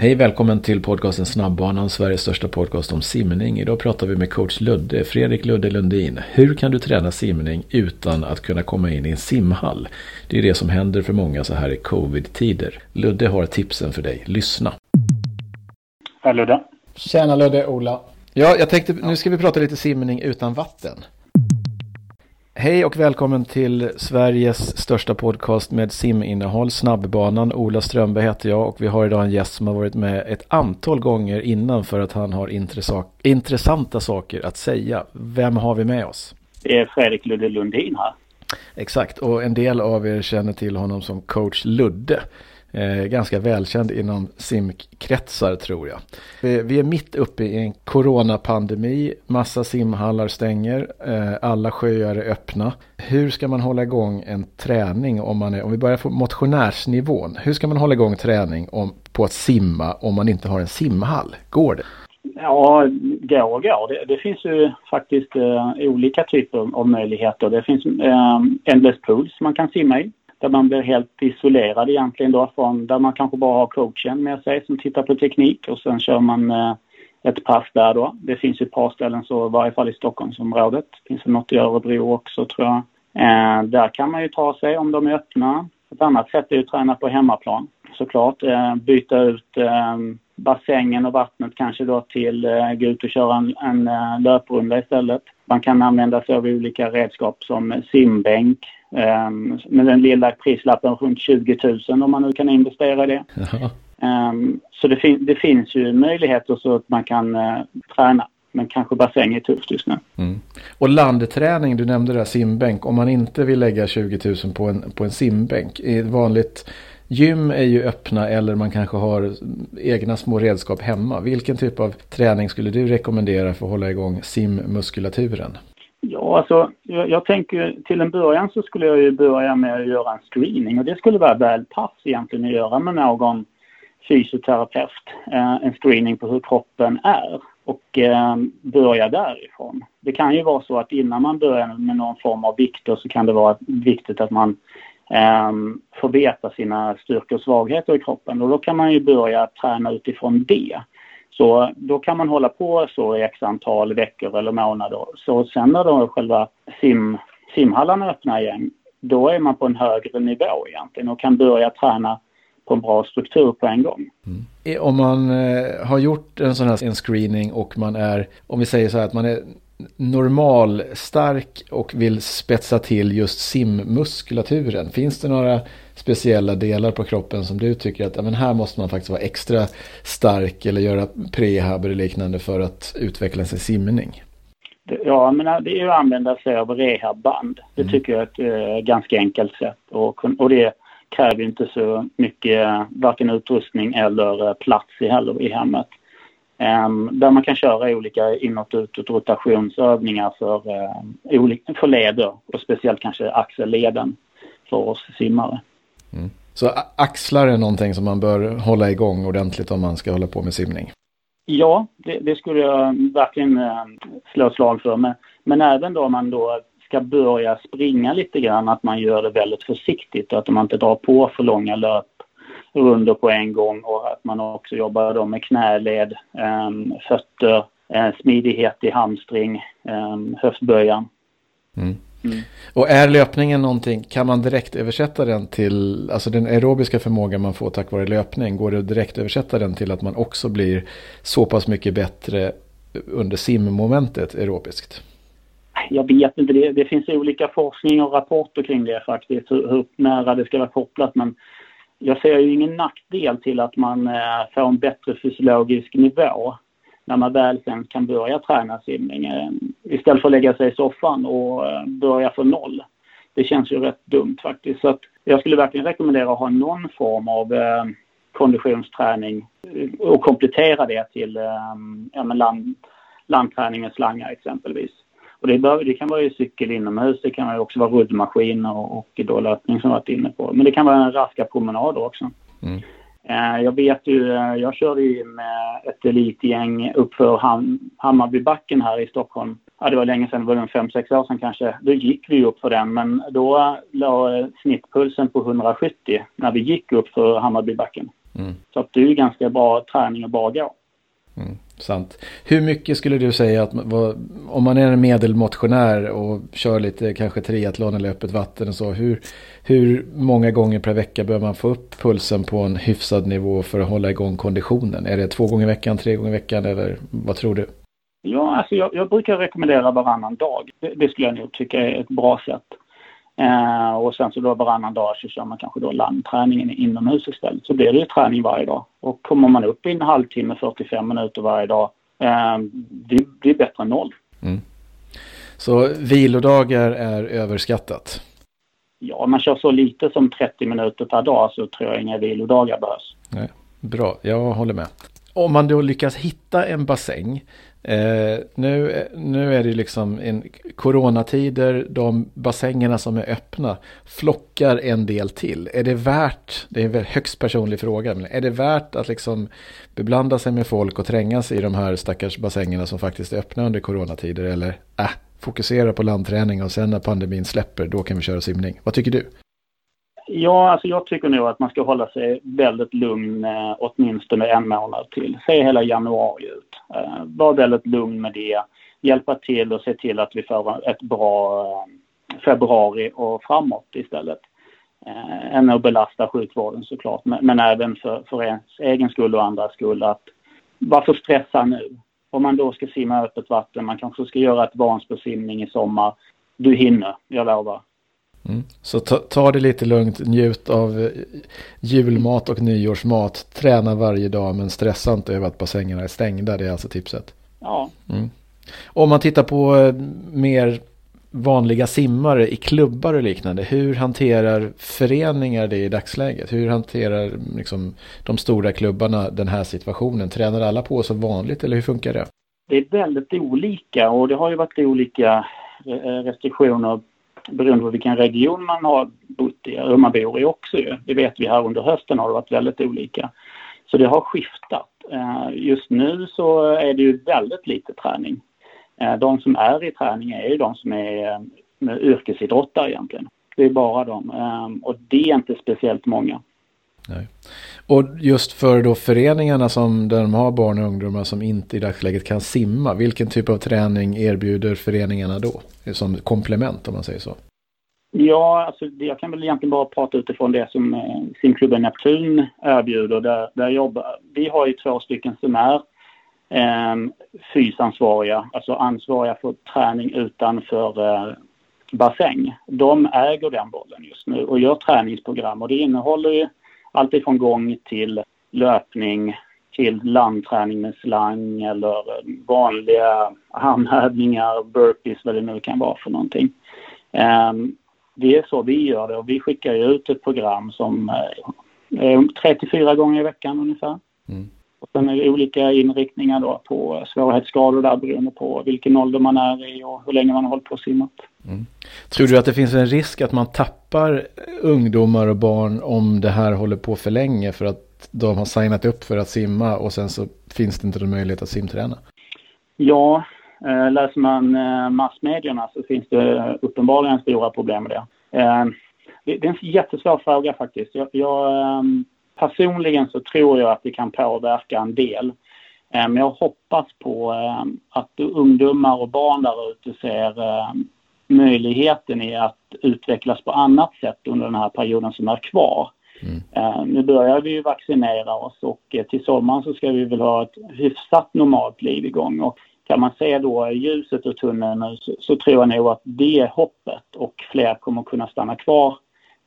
Hej, välkommen till podcasten Snabbbanan, Sveriges största podcast om simning. Idag pratar vi med coach Ludde, Fredrik Ludde Lundin. Hur kan du träna simning utan att kunna komma in i en simhall? Det är det som händer för många så här i covid-tider. Ludde har tipsen för dig. Lyssna. Hej Ludde. Tjena Ludde, Ola. Ja, jag tänkte nu ska vi prata lite simning utan vatten. Hej och välkommen till Sveriges största podcast med siminnehåll, Snabbbanan. Ola Strömberg heter jag och vi har idag en gäst som har varit med ett antal gånger innan för att han har intressanta saker att säga. Vem har vi med oss? Det är Fredrik Ludde Lundin här. Exakt, och en del av er känner till honom som coach Ludde. Eh, ganska välkänd inom simkretsar tror jag. Vi, vi, är mitt uppe i en coronapandemi, massa simhallar stänger, eh, alla sjöar är öppna. Hur ska man hålla igång en träning om man är, om vi börjar på motionärsnivån, hur ska man hålla igång träning om, på att simma om man inte har en simhall? Går det? Ja, går och går. Det, det finns ju faktiskt eh, olika typer av möjligheter. Det finns eh, Endless Pools man kan simma i där man blir helt isolerad egentligen då från där man kanske bara har coachen med sig som tittar på teknik och sen kör man eh, ett pass där då. Det finns ju ett par ställen så i varje fall i Stockholmsområdet. Det finns något i Örebro också tror jag. Eh, där kan man ju ta sig om de är öppna. Ett annat sätt är att träna på hemmaplan såklart. Eh, byta ut eh, bassängen och vattnet kanske då till eh, gå ut och köra en, en eh, löprunda istället. Man kan använda sig av olika redskap som simbänk um, med den lilla prislappen runt 20 000 om man nu kan investera i det. Um, så det, fin det, finns ju möjligheter så att man kan uh, träna. Men kanske bassäng är tufft just nu. Mm. Och landträning, du nämnde det här simbänk. Om man inte vill lägga 20 000 på en, på en simbänk. Är ett vanligt Gym är ju öppna eller man kanske har egna små redskap hemma. Vilken typ av träning skulle du rekommendera för att hålla igång simmuskulaturen? Ja, alltså jag, jag, tänker till en början så skulle jag ju börja med att göra en screening och det skulle vara väl pass egentligen att göra med någon fysioterapeut. Eh, en screening på hur kroppen är och eh, börja därifrån. Det kan ju vara så att innan man börjar med någon form av vikter så kan det vara viktigt att man eh, får veta sina styrkor och svagheter i kroppen och då kan man ju börja träna utifrån det. Så då kan man hålla på så i x antal veckor eller månader. Så sen när då själva sim, simhallarna öppnar igen, då är man på en högre nivå egentligen och kan börja träna på en bra struktur på en gång. Mm. Om man eh, har gjort en sån här en screening och man är, om vi säger så här att man är normal stark och vill spetsa till just simmuskulaturen. Finns det några speciella delar på kroppen som du tycker att men här måste man faktiskt vara extra stark eller göra prehab eller liknande för att utveckla sin simning? Ja, men det är ju att använda sig av rehabband. Det mm. tycker jag är ett äh, ganska enkelt sätt och, och det kräver inte så mycket varken utrustning eller plats i heller i hemmet. Um, där man kan köra olika inåt och utåt rotationsövningar för, uh, för leder och speciellt kanske axelleden för oss simmare. Mm. Så axlar är någonting som man bör hålla igång ordentligt om man ska hålla på med simning? Ja, det, det skulle jag verkligen uh, slå slag för. Men, men även då om man då ska börja springa lite grann, att man gör det väldigt försiktigt och att man inte drar på för långa löp runder på en gång och att man också jobbar då med knäled, um, fötter, uh, smidighet i hamstring, um, höftböjan. Mm. Mm. Och är löpningen någonting, kan man direkt översätta den till, alltså den aerobiska förmågan man får tack vare löpning, går det att direkt översätta den till att man också blir så pass mycket bättre under simmomentet aerobiskt? Jag vet inte, det, det finns olika forskning och rapporter kring det faktiskt, hur, hur nära det ska vara kopplat men jag ser ju ingen nackdel till att man eh, får en bättre fysiologisk nivå när man väl sen kan börja träna simning istället för att lägga sig i soffan och eh, börja från noll. Det känns ju rätt dumt faktiskt. Så att jag skulle verkligen rekommendera att ha någon form av eh, konditionsträning eh, och komplettera det till eh, ja, land, landträning med slangar exempelvis. Och det, bör, det kan vara ju cykel inomhus, det kan också vara ruddmaskiner och, och då löpning som jag varit inne på. Men det kan vara en raska promenader också. Mm. Eh, jag vet ju, eh, jag körde ju med ett elitgäng uppför Ham Hammarbybacken här i Stockholm. Ja, det var länge sedan, det var en fem sex år sedan kanske. Då gick vi upp för den, men då låg snittpulsen på 170 när vi gick upp för Hammarbybacken. Mm. Så att det är ju ganska bra träning och bra gå. Mm, sant. Hur mycket skulle du säga att om man är en medelmotionär och kör lite kanske triathlon eller öppet vatten och så. Hur, hur många gånger per vecka bör man få upp pulsen på en hyfsad nivå för att hålla igång konditionen? Är det två gånger i veckan, tre gånger i veckan eller vad tror du? Ja, alltså jag, jag brukar rekommendera varannan dag. Det, det, skulle jag nog tycka är ett bra sätt. Eh, och sen så då varannan dag så kör man kanske då landträningen inomhus istället. Så blir det ju träning varje dag. Och kommer man upp i en halvtimme, 45 minuter varje dag, eh, det, det är bättre än noll. Mm. Så vilodagar är överskattat? Ja, om man kör så lite som 30 minuter per dag så tror jag inga vilodagar behövs. Nej, bra, jag håller med. Om man då lyckas hitta en bassäng Eh, nu, nu är det liksom en coronatider, de bassängerna som är öppna flockar en del till. Är det värt, det är en högst personlig fråga, men är det värt att liksom beblanda sig med folk och trängas i de här stackars bassängerna som faktiskt är öppna under coronatider? Eller äh, fokusera på landträning och sen när pandemin släpper, då kan vi köra simning. Vad tycker du? Ja, alltså jag tycker nog att man ska hålla sig väldigt lugn eh, åtminstone en månad till. Se hela januari ut. Eh, var väldigt lugn med det. Hjälpa till och se till att vi får ett bra eh, februari och framåt istället. Eh, än att belasta sjukvården såklart, men, men även för, för ens egen skull och andras skull. Att varför stressa nu? Om man då ska simma öppet vatten, man kanske ska göra ett Vansbrosimning i sommar. Du hinner, jag lovar. Mm. Så ta, ta, det lite lugnt, njut av eh, julmat och nyårsmat. Träna varje dag men stressa inte över att bassängerna är stängda. Det är alltså tipset. Ja. Mm. Om man tittar på eh, mer vanliga simmare i klubbar och liknande. Hur hanterar föreningar det i dagsläget? Hur hanterar liksom, de stora klubbarna den här situationen? Tränar alla på som vanligt eller hur funkar det? Det är väldigt olika och det har ju varit olika eh, restriktioner beroende på vilken region man har bott i, hur man bor i också ju. Det vet vi här under hösten har det varit väldigt olika. Så det har skiftat. Eh, just nu så är det ju väldigt lite träning. Eh, de som är i träning är ju de som är eh, yrkesidrottare egentligen. Det är bara de. Och det är inte speciellt många. Nej. Och just för då föreningarna som där de har barn och ungdomar som inte i dagsläget kan simma. Vilken typ av träning erbjuder föreningarna då? Som komplement om man säger så. Ja, alltså jag kan väl egentligen bara prata utifrån det som eh, simklubben Neptun erbjuder. Där, där jobbar, vi har ju två stycken som är eh, fysansvariga, alltså ansvariga för träning utanför eh, bassäng. De äger den bollen just nu och gör träningsprogram och det innehåller ju allt ifrån gång till löpning till landträning med slang eller vanliga handhävningar, burpees, vad det nu kan vara för någonting. Ehm, det är så vi gör det och vi skickar ut ett program som är 34 gånger i veckan ungefär. Mm. Och sen är det olika inriktningar då på svårighetsgrader där beroende på vilken ålder man är i och hur länge man har hållit på och simmat. Mm. Tror du att det finns en risk att man tappar ungdomar och barn om det här håller på för länge för att de har signat upp för att simma och sen så finns det inte någon möjlighet att simträna? Ja, eh, läser man eh, massmedierna så finns det uppenbarligen stora problem med det. Eh, det är en jättesvår fråga faktiskt. Jag, jag ehm, personligen så tror jag att det kan påverka en del. Men jag hoppas på att ungdomar och barn där ute ser möjligheten i att utvecklas på annat sätt under den här perioden som är kvar. Mm. Nu börjar vi ju vaccinera oss och uh, till sommaren så ska vi väl ha ett hyfsat normalt liv igång. Och kan man se då ljuset ur tunneln så, så, tror jag nog att det är hoppet och fler kommer kunna stanna kvar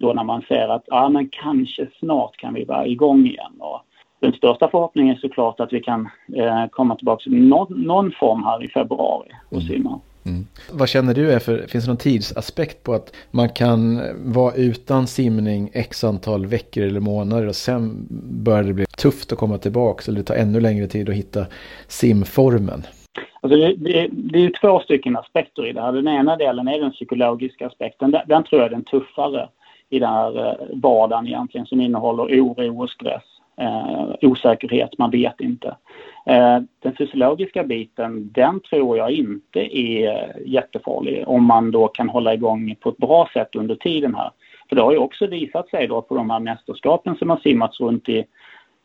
då när man ser att ja, men kanske snart kan vi vara igång igen. Och den största förhoppningen är såklart att vi kan uh, komma tillbaka till någon, någon form här i februari och mm. simma. Mm. Vad känner du är för, finns det någon tidsaspekt på att man kan vara utan simning x antal veckor eller månader och sen börjar det bli tufft att komma tillbaka eller det tar ännu längre tid att hitta simformen? Alltså det, det, det är två stycken aspekter i det här. Den ena delen är den psykologiska aspekten. Den, den tror jag är den tuffare i den här eh, vardagen egentligen som innehåller oro och stress, eh, osäkerhet, man vet inte. Eh, den fysiologiska biten, den tror jag inte är jättefarlig om man då kan hålla igång på ett bra sätt under tiden här. För det har ju också visat sig då på de här mästerskapen som har simmats runt i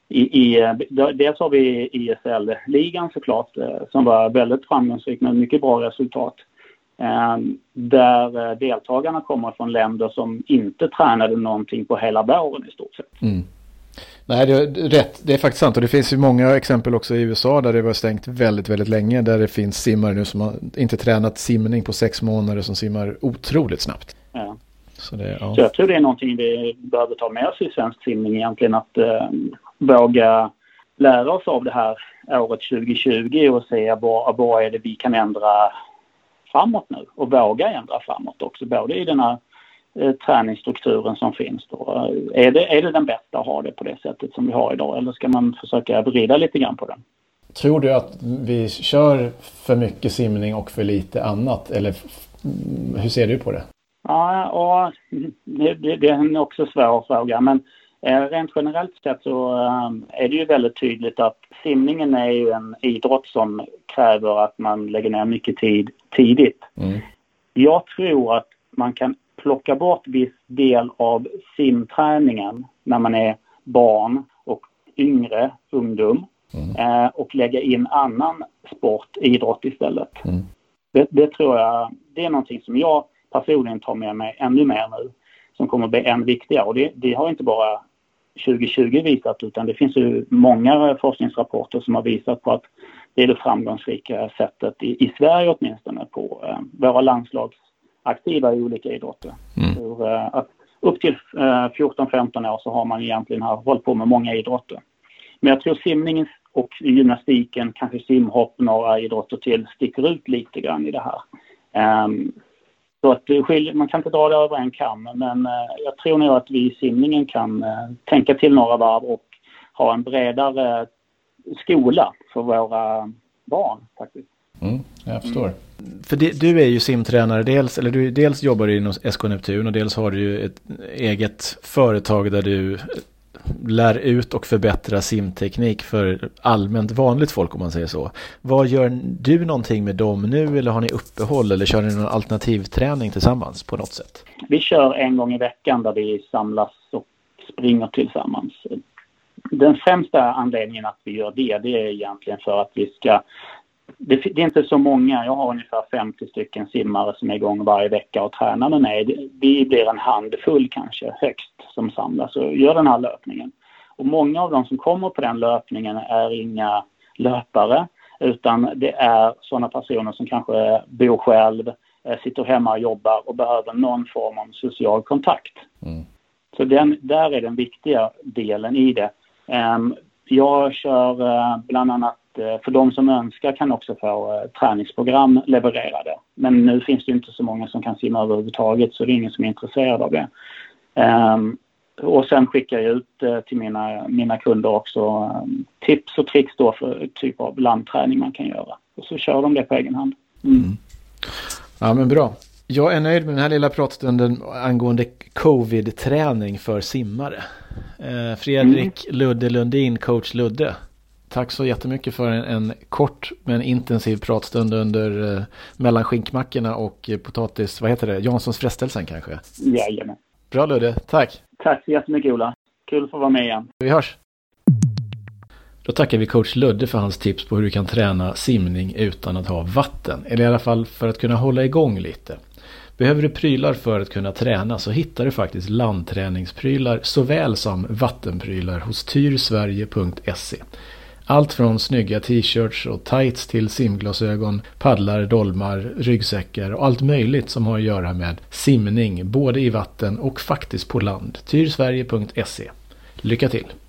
i, i, eh, dels har vi ISL-ligan såklart eh, som var väldigt framgångsrik med mycket bra resultat. Där deltagarna kommer från länder som inte tränade någonting på hela våren i stort sett. Mm. Nej, det är rätt. Det är faktiskt sant. Och det finns ju många exempel också i USA där det var stängt väldigt, väldigt länge. Där det finns simmare nu som har inte tränat simning på sex månader som simmar otroligt snabbt. Ja. Så, det, ja. Så jag tror det är någonting vi behöver ta med oss i svensk simning egentligen. Att eh, våga lära oss av det här året 2020 och se vad, vad är det vi kan ändra framåt nu och våga ändra framåt också. Både i den här eh, träningsstrukturen som finns. Då. Är, det, är det den bästa att ha det på det sättet som vi har idag eller ska man försöka vrida lite grann på den? Tror du att vi kör för mycket simning och för lite annat eller hur ser du på det? Ja, och det, det är en också svår fråga men eh, rent generellt sett så eh, är det ju väldigt tydligt att simningen är ju en idrott som kräver att man lägger ner mycket tid tidigt. Mm. Jag tror att man kan plocka bort viss del av simträningen när man är barn och yngre ungdom mm. eh, och lägga in annan sport, idrott istället. Mm. Det, det, tror jag, det är någonting som jag personligen tar med mig ännu mer nu som kommer att bli än viktigare och det, det har inte bara 2020 visat utan det finns ju många forskningsrapporter som har visat på att det är det framgångsrika sättet i, i Sverige åtminstone på eh, våra landslagsaktiva i olika idrotter. Mm. För, eh, att upp till eh, 14-15 år så har man egentligen här hållit på med många idrotter. Men jag tror simningen och gymnastiken, kanske simhopp, några idrotter till, sticker ut lite grann i det här. Um, så att man kan inte dra det över en kam, men uh, jag tror nog att vi i simningen kan uh, tänka till några varv och ha en bredare skola för våra barn faktiskt. Mm, jag förstår. Mm. För det, du är ju simtränare, dels, eller du, dels jobbar du inom SK Neptun och dels har du ju ett eget företag där du lär ut och förbättra simteknik för allmänt vanligt folk om man säger så. Vad gör du någonting med dem nu eller har ni uppehåll eller kör ni någon alternativträning tillsammans på något sätt? Vi kör en gång i veckan där vi samlas och springer tillsammans den främsta anledningen att vi gör det, det är egentligen för att vi ska det, det, är inte så många, jag har ungefär 50 stycken simmare som är igång varje vecka och tränar med mig. Vi blir en handfull kanske högst som samlas och gör den här löpningen. Och många av de som kommer på den löpningen är inga löpare utan det är sådana personer som kanske bor själv, eh, sitter hemma och jobbar och behöver någon form av social kontakt. Mm. Så den, där är den viktiga delen i det. Ehm, jag kör eh, bland annat, för de som önskar kan också få eh, träningsprogram levererade. Men nu finns det inte så många som kan simma överhuvudtaget så det är ingen som är intresserad av det. Ehm, och sen skickar jag ut till mina, mina kunder också tips och tricks då för typ av landträning man kan göra. Och så kör de det på egen hand. Mm. Mm. Ja men bra. Jag är nöjd med den här lilla pratstunden angående covid-träning för simmare. Eh, Fredrik mm. Ludde Lundin, coach Ludde. Tack så jättemycket för en, en kort men intensiv pratstund under eh, mellan skinkmackorna och eh, potatis, vad heter det, Janssons frestelsen kanske? Jajamän. Bra Ludde, tack. Tack så jättemycket Ola. Kul att få vara med igen. Vi hörs. Då tackar vi coach Ludde för hans tips på hur du kan träna simning utan att ha vatten. Eller i alla fall för att kunna hålla igång lite. Behöver du prylar för att kunna träna så hittar du faktiskt landträningsprylar såväl som vattenprylar hos tyrsverige.se. Allt från snygga t-shirts och tights till simglasögon, paddlar, dolmar, ryggsäckar och allt möjligt som har att göra med simning både i vatten och faktiskt på land. tyrsverige.se. Lycka till!